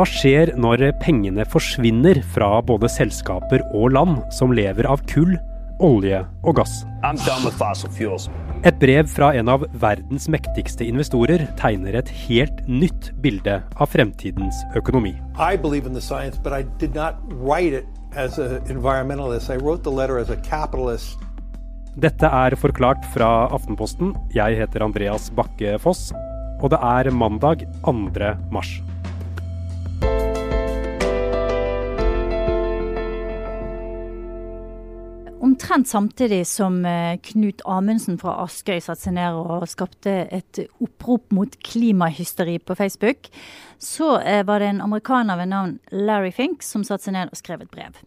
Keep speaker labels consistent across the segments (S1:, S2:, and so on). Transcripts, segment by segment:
S1: Hva skjer når pengene forsvinner fra både selskaper og land som lever av kull, olje og gass? Et brev fra en av verdens mektigste investorer tegner et helt nytt bilde av fremtidens økonomi.
S2: I believe in the science, but I did not write it as an environmentalist. I wrote the letter as a capitalist.
S1: Dette er forklart fra Aftenposten. Jeg heter Andreas Bakke Foss, og det er mandag 2. mars.
S3: Omtrent samtidig som eh, Knut Amundsen fra Askøy satte seg ned og skapte et opprop mot klimahysteri på Facebook, så eh, var det en amerikaner ved navn Larry Fink som satte seg ned og skrev et brev.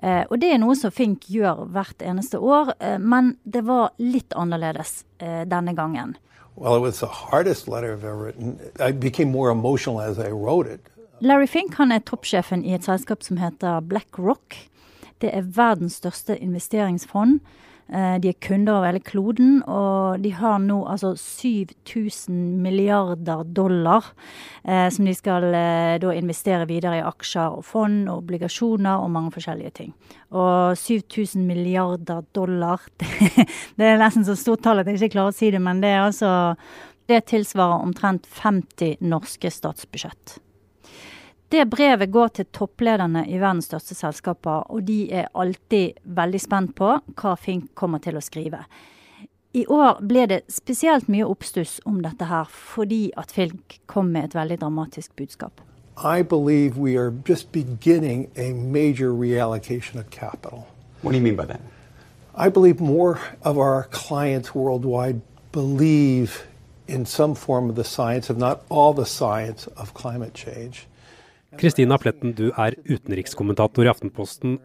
S3: Eh, og det er noe som Fink gjør hvert eneste år, men det var litt annerledes denne gangen.
S2: Well, it was the hardest letter I've ever written. I became more emotional as I wrote it.
S3: Larry Fink han er toppsjefen i et selskap som heter BlackRock. Det er verdens største investeringsfond. Eh, de er kunder over hele kloden, og de har nå altså 7000 milliarder dollar eh, som de skal eh, da investere videre i aksjer og fond og obligasjoner og mange forskjellige ting. Og 7000 milliarder dollar, det, det er nesten så stort tall at jeg ikke klarer å si det, men det er altså Det tilsvarer omtrent 50 norske statsbudsjett. Det brevet går til topplederne i verdens største selskaper, og de er alltid veldig spent på hva Fink kommer til å skrive. I år ble det spesielt mye oppstuss om dette her, fordi at Fink kom med et veldig dramatisk budskap.
S2: I believe we are just beginning a major reallocation of capital.
S4: What do you mean by that?
S2: I believe more of our clients worldwide believe in some form of the science, if not all the science, of climate change.
S1: Kristina Pletten, du er utenrikskommentator i Aftenposten.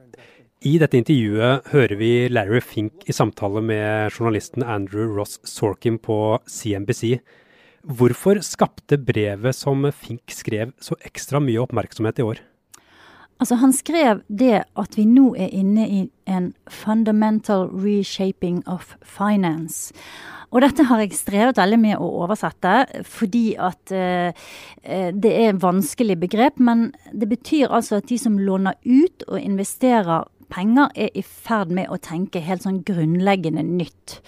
S1: I dette intervjuet hører vi Larry Fink i samtale med journalisten Andrew Ross Sorkin på CNBC. Hvorfor skapte brevet som Fink skrev så ekstra mye oppmerksomhet i år?
S3: Altså, han skrev det at vi nå er inne i en fundamental reshaping of finance. Og dette har jeg strevet veldig med å oversette, fordi at eh, eh, det er et vanskelig begrep. Men det betyr altså at de som låner ut og investerer penger, er i ferd med å tenke helt sånn grunnleggende nytt.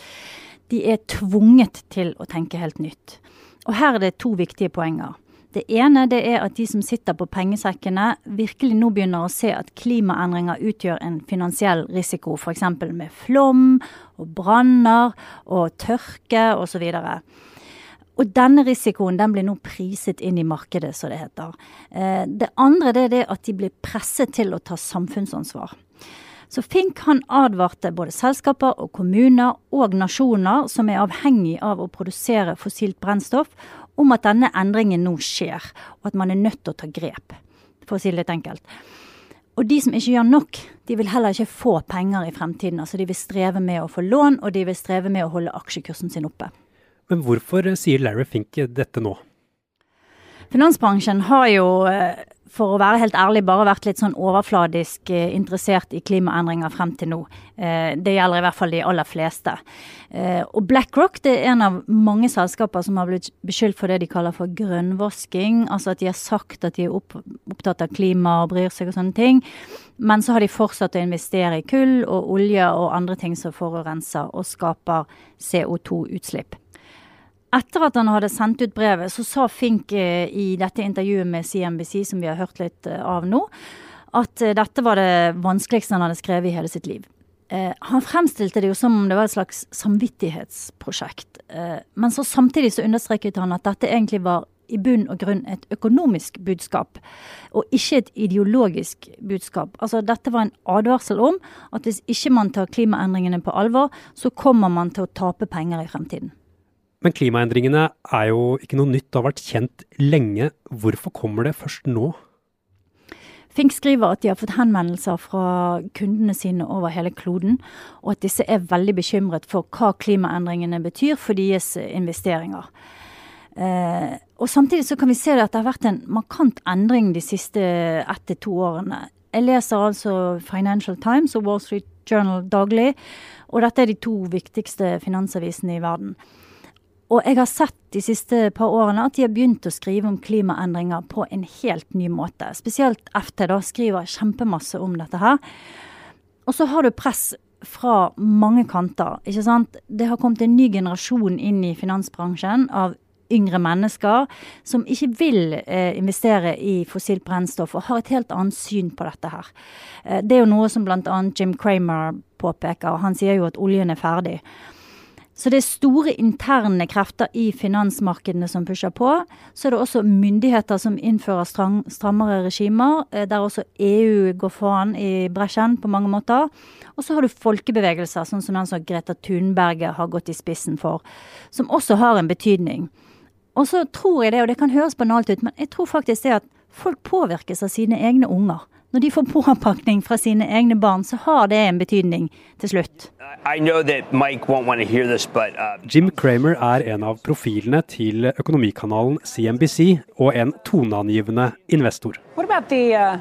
S3: De er tvunget til å tenke helt nytt. Og her er det to viktige poenger. Det ene det er at de som sitter på pengesekkene, virkelig nå begynner å se at klimaendringer utgjør en finansiell risiko, f.eks. med flom og branner og tørke osv. Og denne risikoen den blir nå priset inn i markedet, som det heter. Eh, det andre det er det at de blir presset til å ta samfunnsansvar. Så Fink han advarte både selskaper og kommuner og nasjoner som er avhengig av å produsere fossilt brennstoff, om at denne endringen nå skjer, og at man er nødt til å ta grep, for å si det litt enkelt. Og de som ikke gjør nok, de vil heller ikke få penger i fremtiden. Altså de vil streve med å få lån, og de vil streve med å holde aksjekursen sin oppe.
S1: Men hvorfor sier Larry Fink dette nå?
S3: Finansbransjen har jo eh, for å være helt ærlig, bare vært litt sånn overfladisk eh, interessert i klimaendringer frem til nå. Eh, det gjelder i hvert fall de aller fleste. Eh, og BlackRock det er en av mange selskaper som har blitt beskyldt for det de kaller for grønnvasking. Altså at de har sagt at de er opptatt av klima og bryr seg og sånne ting. Men så har de fortsatt å investere i kull og olje og andre ting som forurenser og skaper CO2-utslipp. Etter at han hadde sendt ut brevet, så sa Fink eh, i dette intervjuet med CNBC, som vi har hørt litt eh, av nå, at eh, dette var det vanskeligste han hadde skrevet i hele sitt liv. Han fremstilte det jo som om det var et slags samvittighetsprosjekt. Men så samtidig så understreket han at dette egentlig var i bunn og grunn et økonomisk budskap, og ikke et ideologisk budskap. Altså Dette var en advarsel om at hvis ikke man tar klimaendringene på alvor, så kommer man til å tape penger i fremtiden.
S1: Men klimaendringene er jo ikke noe nytt, det har vært kjent lenge. Hvorfor kommer det først nå?
S3: Fink skriver at de har fått henvendelser fra kundene sine over hele kloden, og at disse er veldig bekymret for hva klimaendringene betyr for deres investeringer. Eh, og Samtidig så kan vi se at det har vært en markant endring de siste ett til to årene. Jeg leser altså Financial Times og Wall Street Journal daglig, og dette er de to viktigste finansavisene i verden. Og jeg har sett de siste par årene at de har begynt å skrive om klimaendringer på en helt ny måte. Spesielt FT da skriver kjempemasse om dette her. Og så har du press fra mange kanter. ikke sant? Det har kommet en ny generasjon inn i finansbransjen av yngre mennesker som ikke vil eh, investere i fossilt brennstoff, og har et helt annet syn på dette her. Eh, det er jo noe som bl.a. Jim Cramer påpeker. Han sier jo at oljen er ferdig. Så det er store interne krefter i finansmarkedene som pusher på. Så er det også myndigheter som innfører strang, strammere regimer, eh, der også EU går foran i bresjen på mange måter. Og så har du folkebevegelser, sånn som den som Greta Thunberget har gått i spissen for, som også har en betydning. Og så tror jeg det, og det kan høres banalt ut, men jeg tror faktisk det at folk påvirkes av sine egne unger. Når de får påpakning fra sine egne barn, så har det en betydning til slutt.
S1: This, but, uh... Jim Cramer er en av profilene til økonomikanalen CNBC og en toneangivende investor. The, uh,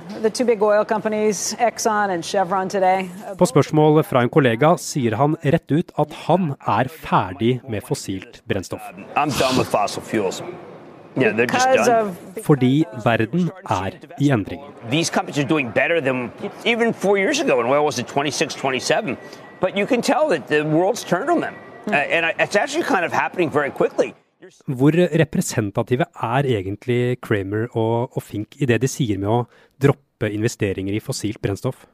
S1: På spørsmål fra en kollega sier han rett ut at han er ferdig med fossilt brennstoff. Yeah, Fordi verden er i endring. These companies are doing better than even four years ago. And well, was it 26, 27? But you can tell that the world's turned on them. Uh, and it's actually kind of happening very quickly. Hvor representative er egentlig Kramer og, og Fink i det de sier med å droppe investeringer i fossilt brennstoff?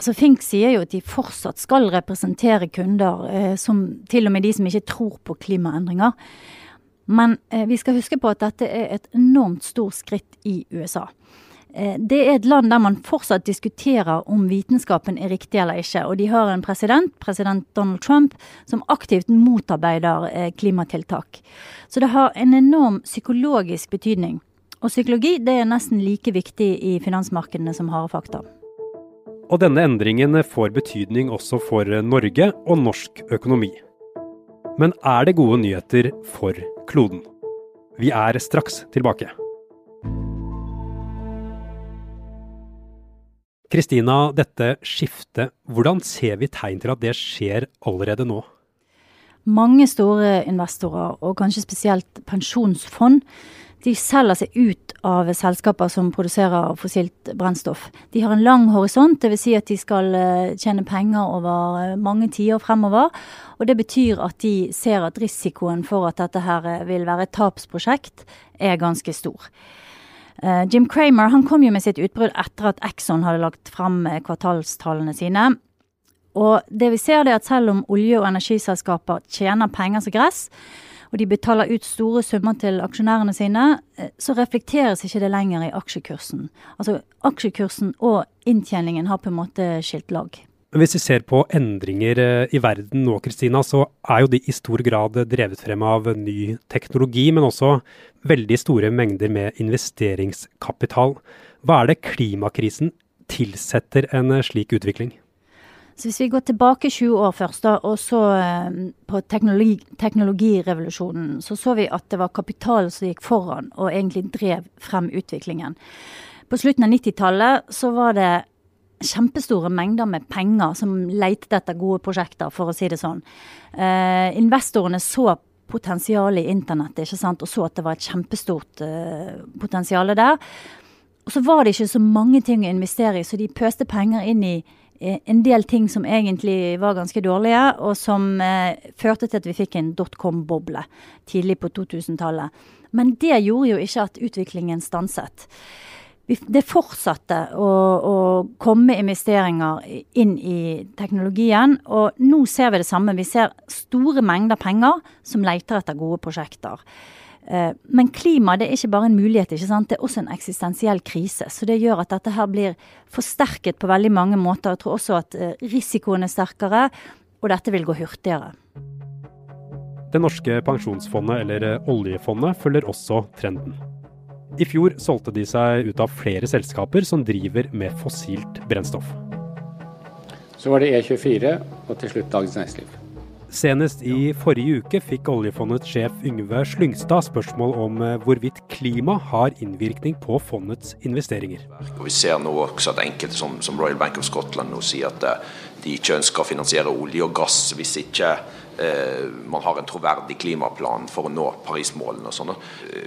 S3: Altså Fink sier jo at de fortsatt skal representere kunder, eh, som til og med de som ikke tror på klimaendringer. Men eh, vi skal huske på at dette er et enormt stort skritt i USA. Eh, det er et land der man fortsatt diskuterer om vitenskapen er riktig eller ikke. Og de har en president, president Donald Trump, som aktivt motarbeider eh, klimatiltak. Så det har en enorm psykologisk betydning. Og psykologi det er nesten like viktig i finansmarkedene som harde fakta.
S1: Og denne endringen får betydning også for Norge og norsk økonomi. Men er det gode nyheter for kloden? Vi er straks tilbake. Kristina, dette skiftet, hvordan ser vi tegn til at det skjer allerede nå?
S3: Mange store investorer, og kanskje spesielt pensjonsfond, de selger seg ut av selskaper som produserer fossilt brennstoff. De har en lang horisont, dvs. Si at de skal eh, tjene penger over eh, mange tiår fremover. Og det betyr at de ser at risikoen for at dette her eh, vil være et tapsprosjekt, er ganske stor. Jim Cramer han kom jo med sitt utbrudd etter at Exxon hadde lagt frem kvartalstallene sine. Og det vi ser er at selv om olje- og energiselskaper tjener penger som gress, og de betaler ut store summer til aksjonærene sine, eh, så reflekteres ikke det lenger i aksjekursen. Altså aksjekursen og inntjeningen har på en måte skilt lag.
S1: Hvis vi ser på endringer eh, i verden nå, Kristina, så er jo de i stor grad drevet frem av ny teknologi, men også veldig store mengder med investeringskapital. Hva er det klimakrisen tilsetter en slik utvikling?
S3: Så hvis vi går tilbake 20 år først, da, og så eh, på teknologi, teknologirevolusjonen, så så vi at det var kapital som gikk foran og egentlig drev frem utviklingen. På slutten av 90-tallet så var det kjempestore mengder med penger som lette etter gode prosjekter, for å si det sånn. Eh, investorene så potensialet i internett ikke sant? og så at det var et kjempestort eh, potensial der. Og så var det ikke så mange ting å investere i, så de pøste penger inn i en del ting som egentlig var ganske dårlige, og som eh, førte til at vi fikk en dotcom-boble tidlig på 2000-tallet. Men det gjorde jo ikke at utviklingen stanset. Det fortsatte å, å, komme investeringer inn i teknologien, og nå ser vi det samme. Vi ser store mengder penger som leter etter gode prosjekter. Eh, men klima det er ikke bare en mulighet, ikke sant? det er også en eksistensiell krise. Så det gjør at dette her blir forsterket på veldig mange måter. Jeg tror også at eh, risikoen er sterkere, og dette vil gå hurtigere.
S1: Det norske pensjonsfondet, eller eh, oljefondet, følger også trenden. I fjor solgte de seg ut av flere selskaper som driver med fossilt brennstoff.
S4: Så var det E24 og til slutt Dagens Næringsliv.
S1: Senest i forrige uke fikk oljefondets sjef Yngve Slyngstad spørsmål om eh, hvorvidt klima har innvirkning på fondets investeringer.
S5: Og vi ser nå også at enkelte som, som, Royal Bank of Scotland nå sier at de ikke ønsker å finansiere olje og gass hvis ikke eh, man har en troverdig klimaplan for å nå Paris-målene. og sånn.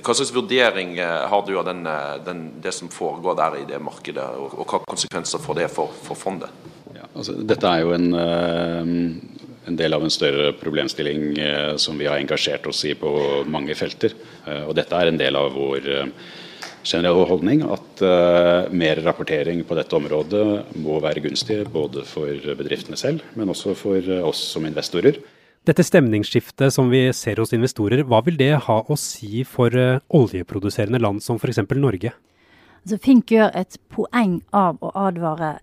S5: Hva slags vurdering eh, har du av den, eh, den, det som foregår der i det markedet, og, og hva konsekvenser får det for, for fondet?
S6: Ja, altså, dette er jo en, en, del av en større problemstilling som vi har engasjert oss i på mange felter. og Dette er en del av vår generelle holdning at mer rapportering på dette området må være gunstig både for bedriftene selv, men også for oss som investorer.
S1: Dette stemningsskiftet som vi ser hos investorer, hva vil det ha å si for oljeproduserende land som f.eks. Norge?
S3: Altså, Fink gjør et poeng av å advare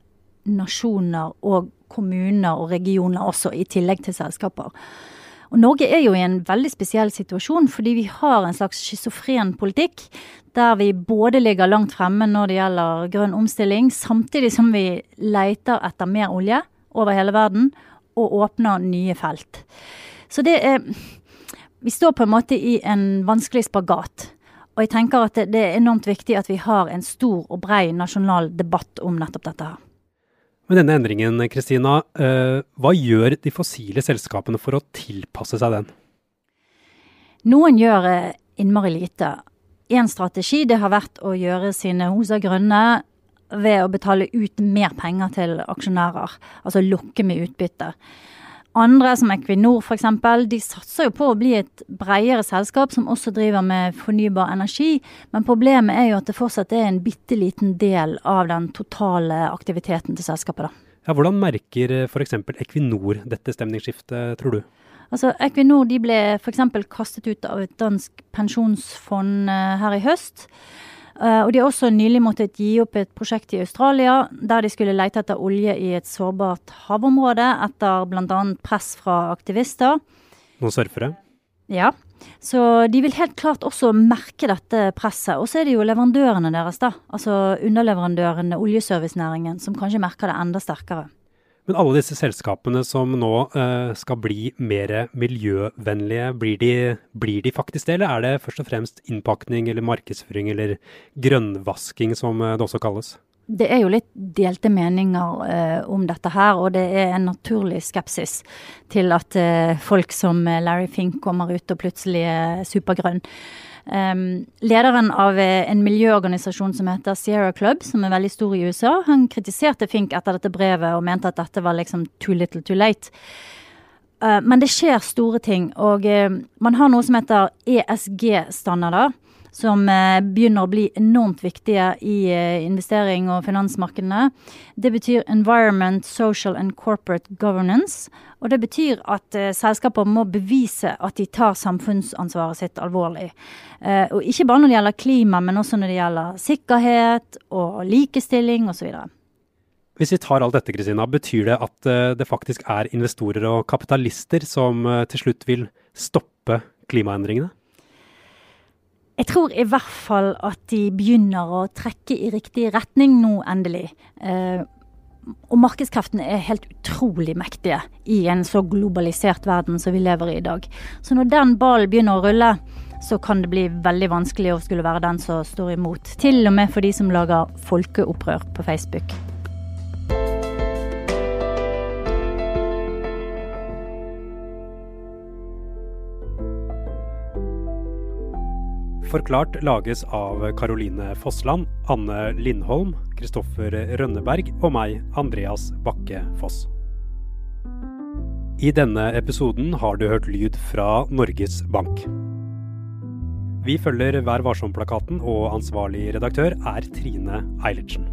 S3: nasjoner og kommuner og regioner også, i tillegg til selskaper. Og Norge er jo i en veldig spesiell situasjon, fordi vi har en slags schizofren politikk. Der vi både ligger langt fremme når det gjelder grønn omstilling, samtidig som vi leter etter mer olje over hele verden og åpner nye felt. Så det er Vi står på en måte i en vanskelig spagat. Og jeg tenker at det er enormt viktig at vi har en stor og brei nasjonal debatt om nettopp dette her.
S1: Med denne endringen, Kristina, eh, hva gjør de fossile selskapene for å tilpasse seg den?
S3: Noen gjør eh, innmari lite. En strategi det har vært å gjøre sine hoser grønne ved å betale ut mer penger til aksjonærer. Altså lokke med utbytte. Andre, som Equinor f.eks., de satser jo på å bli et bredere selskap som også driver med fornybar energi. Men problemet er jo at det fortsatt er en bitte liten del av den totale aktiviteten til selskapet. da.
S1: Ja, hvordan merker eh, f.eks. Equinor dette stemningsskiftet, tror du?
S3: Altså, Equinor de ble f.eks. kastet ut av et dansk pensjonsfond eh, her i høst. Uh, og de har også nylig måttet gi opp et prosjekt i Australia der de skulle lete etter olje i et sårbart havområde etter bl.a. press fra aktivister.
S1: Noen surfere?
S3: Ja. Så de vil helt klart også merke dette presset. Og så er det jo leverandørene deres, da. Altså underleverandørene, oljeservicenæringen, som kanskje merker det enda sterkere.
S1: Men alle disse selskapene som nå eh, skal bli mer miljøvennlige, blir de, blir de, faktisk det? Eller er det først og fremst innpakning eller markedsføring eller grønnvasking, som eh, det også kalles?
S3: Det er jo litt delte meninger eh, om dette her, og det er en naturlig skepsis til at eh, folk som Larry Fink kommer ut og plutselig er supergrønn. Um, lederen av eh, en miljøorganisasjon som heter Sierra Club, som er veldig stor i USA, han kritiserte Fink etter dette brevet og mente at dette var liksom too little too late. Uh, men det skjer store ting, og uh, man har noe som heter ESG-standarder som eh, begynner å bli enormt viktige i eh, investering- og finansmarkedene. Det betyr Environment, Social and Corporate Governance. Og det betyr at eh, selskaper må bevise at de tar samfunnsansvaret sitt alvorlig. og ikke bare når det gjelder klima, men også når det gjelder sikkerhet og likestilling osv.
S1: Hvis vi tar alt dette, Kristina, betyr det at det faktisk er investorer og kapitalister som til slutt vil stoppe klimaendringene?
S3: Jeg tror i hvert fall at de begynner å trekke i riktig retning nå, endelig. Eh, og markedskreftene er helt utrolig mektige i en så globalisert verden som vi lever i i dag. Så når den ballen begynner å rulle, så kan det bli veldig vanskelig å skulle være den som står imot. Til og med for de som lager folkeopprør på Facebook.
S1: Forklart lages av Caroline Fossland, Anne Lindholm, Kristoffer Rønneberg og meg, Andreas Bakke Foss. I denne episoden har du hørt lyd fra Norges Bank. Vi følger Vær varsom-plakaten, og ansvarlig redaktør er Trine Eilertsen.